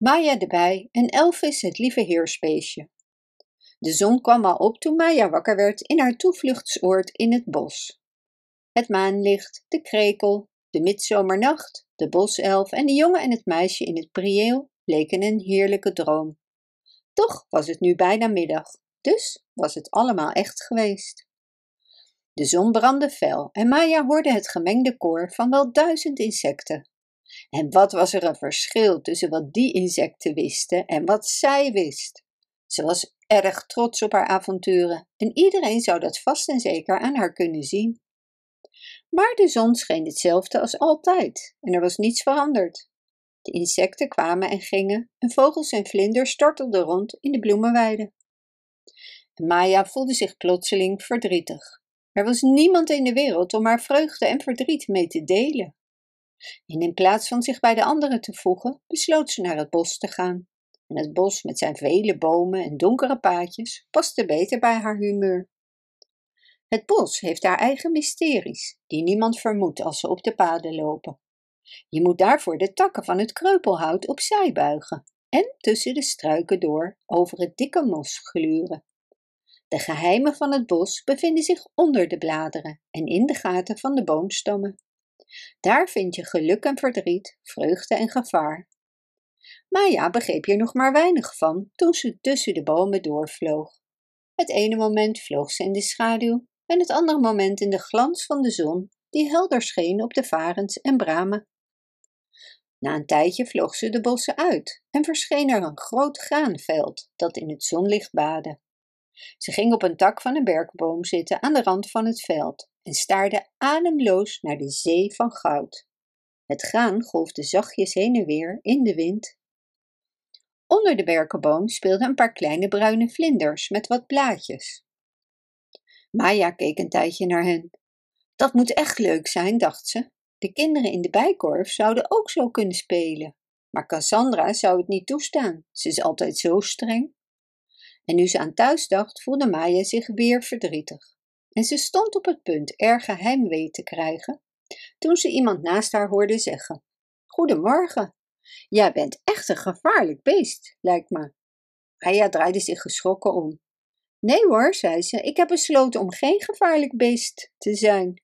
Maya erbij en Elvis het lieve heersbeestje. De zon kwam al op toen Maya wakker werd in haar toevluchtsoord in het bos. Het maanlicht, de krekel, de midzomernacht, de boself en de jongen en het meisje in het prieel leken een heerlijke droom. Toch was het nu bijna middag, dus was het allemaal echt geweest. De zon brandde fel en Maya hoorde het gemengde koor van wel duizend insecten. En wat was er een verschil tussen wat die insecten wisten en wat zij wist. Ze was erg trots op haar avonturen en iedereen zou dat vast en zeker aan haar kunnen zien. Maar de zon scheen hetzelfde als altijd en er was niets veranderd. De insecten kwamen en gingen en vogels en vlinders stortelden rond in de bloemenweide. Maya voelde zich plotseling verdrietig. Er was niemand in de wereld om haar vreugde en verdriet mee te delen. En in plaats van zich bij de anderen te voegen, besloot ze naar het bos te gaan. En het bos met zijn vele bomen en donkere paadjes paste beter bij haar humeur. Het bos heeft haar eigen mysteries, die niemand vermoedt als ze op de paden lopen. Je moet daarvoor de takken van het kreupelhout opzij buigen en tussen de struiken door over het dikke mos gluren. De geheimen van het bos bevinden zich onder de bladeren en in de gaten van de boomstammen. Daar vind je geluk en verdriet, vreugde en gevaar. Maya begreep hier nog maar weinig van toen ze tussen de bomen doorvloog. Het ene moment vloog ze in de schaduw en het andere moment in de glans van de zon die helder scheen op de varens en bramen. Na een tijdje vloog ze de bossen uit en verscheen er een groot graanveld dat in het zonlicht baadde. Ze ging op een tak van een berkboom zitten aan de rand van het veld en staarde ademloos naar de zee van goud. Het graan golfde zachtjes heen en weer in de wind. Onder de berkenboom speelden een paar kleine bruine vlinders met wat blaadjes. Maya keek een tijdje naar hen. Dat moet echt leuk zijn, dacht ze. De kinderen in de bijkorf zouden ook zo kunnen spelen. Maar Cassandra zou het niet toestaan. Ze is altijd zo streng. En nu ze aan thuis dacht, voelde Maya zich weer verdrietig. En ze stond op het punt erg heimwee te krijgen, toen ze iemand naast haar hoorde zeggen: Goedemorgen, jij bent echt een gevaarlijk beest, lijkt me. Maya draaide zich geschrokken om. Nee hoor, zei ze, ik heb besloten om geen gevaarlijk beest te zijn.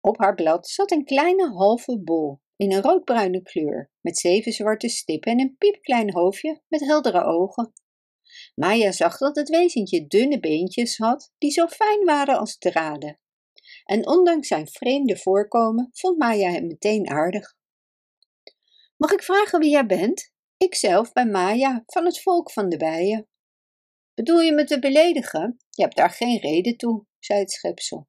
Op haar blad zat een kleine halve bol in een roodbruine kleur, met zeven zwarte stippen en een piepklein hoofdje met heldere ogen. Maya zag dat het wezentje dunne beentjes had, die zo fijn waren als draden. En ondanks zijn vreemde voorkomen vond Maya hem meteen aardig. Mag ik vragen wie jij bent? Ikzelf ben Maya, van het volk van de bijen. Bedoel je me te beledigen? Je hebt daar geen reden toe, zei het schepsel.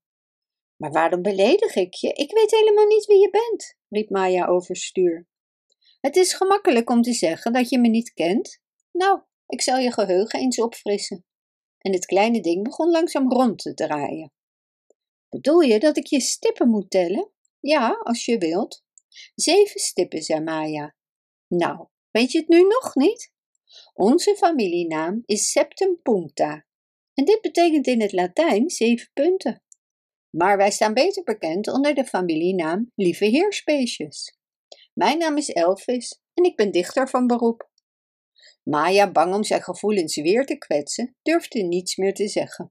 Maar waarom beledig ik je? Ik weet helemaal niet wie je bent, riep Maya overstuur. Het is gemakkelijk om te zeggen dat je me niet kent. Nou, ik zal je geheugen eens opfrissen. En het kleine ding begon langzaam rond te draaien. Bedoel je dat ik je stippen moet tellen? Ja, als je wilt. Zeven stippen, zei Maya. Nou, weet je het nu nog niet? Onze familienaam is Septum Punta. En dit betekent in het Latijn zeven punten. Maar wij staan beter bekend onder de familienaam Lieve Heerspeesjes. Mijn naam is Elvis en ik ben dichter van beroep. Maya, bang om zijn gevoelens weer te kwetsen, durfde niets meer te zeggen.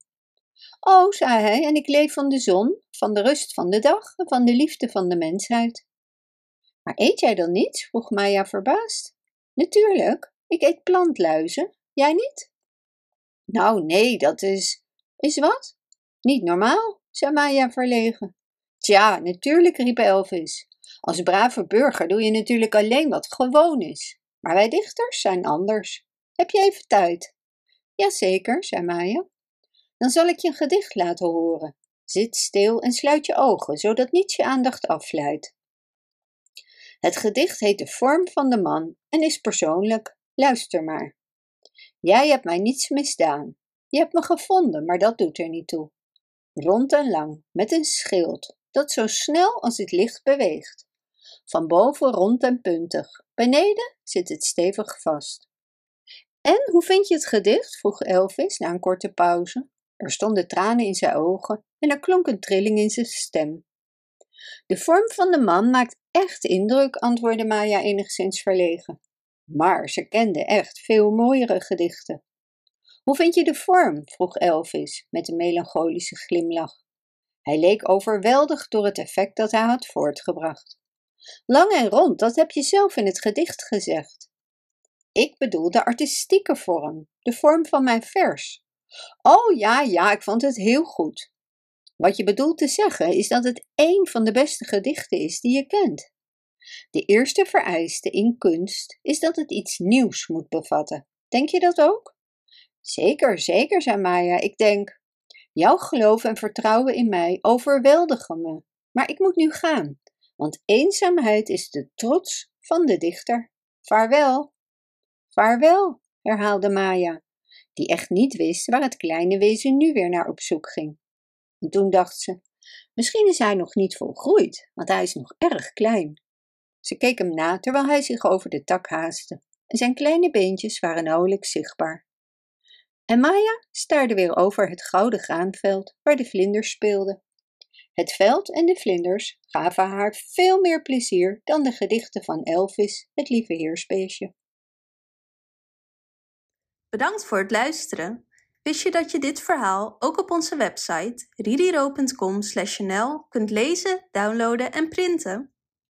Oh, zei hij, en ik leef van de zon, van de rust van de dag en van de liefde van de mensheid. Maar eet jij dan niets? vroeg Maya verbaasd. Natuurlijk, ik eet plantluizen. Jij niet? Nou, nee, dat is. Is wat? Niet normaal, zei Maya verlegen. Tja, natuurlijk, riep Elvis. Als brave burger doe je natuurlijk alleen wat gewoon is. Maar wij dichters zijn anders. Heb je even tijd? Jazeker, zei Maya. Dan zal ik je een gedicht laten horen. Zit stil en sluit je ogen, zodat niets je aandacht afleidt. Het gedicht heet De vorm van de man en is persoonlijk. Luister maar. Jij hebt mij niets misdaan. Je hebt me gevonden, maar dat doet er niet toe. Rond en lang, met een schild, dat zo snel als het licht beweegt. Van boven rond en puntig, beneden zit het stevig vast. En hoe vind je het gedicht? vroeg Elvis na een korte pauze. Er stonden tranen in zijn ogen en er klonk een trilling in zijn stem. De vorm van de man maakt echt indruk, antwoordde Maya enigszins verlegen. maar ze kende echt veel mooiere gedichten. Hoe vind je de vorm? vroeg Elvis met een melancholische glimlach. Hij leek overweldigd door het effect dat hij had voortgebracht. Lang en rond, dat heb je zelf in het gedicht gezegd. Ik bedoel de artistieke vorm, de vorm van mijn vers. Oh ja, ja, ik vond het heel goed. Wat je bedoelt te zeggen is dat het één van de beste gedichten is die je kent. De eerste vereiste in kunst is dat het iets nieuws moet bevatten. Denk je dat ook? Zeker, zeker, zei Maya. Ik denk, jouw geloof en vertrouwen in mij overweldigen me. Maar ik moet nu gaan, want eenzaamheid is de trots van de dichter. Vaarwel. Vaarwel, herhaalde Maya, die echt niet wist waar het kleine wezen nu weer naar op zoek ging. En toen dacht ze, misschien is hij nog niet volgroeid, want hij is nog erg klein. Ze keek hem na terwijl hij zich over de tak haastte en zijn kleine beentjes waren nauwelijks zichtbaar. En Maya staarde weer over het gouden graanveld waar de vlinders speelden. Het veld en de vlinders gaven haar veel meer plezier dan de gedichten van Elvis, het lieve heersbeestje. Bedankt voor het luisteren. Wist je dat je dit verhaal ook op onze website ririro.com/nl kunt lezen, downloaden en printen?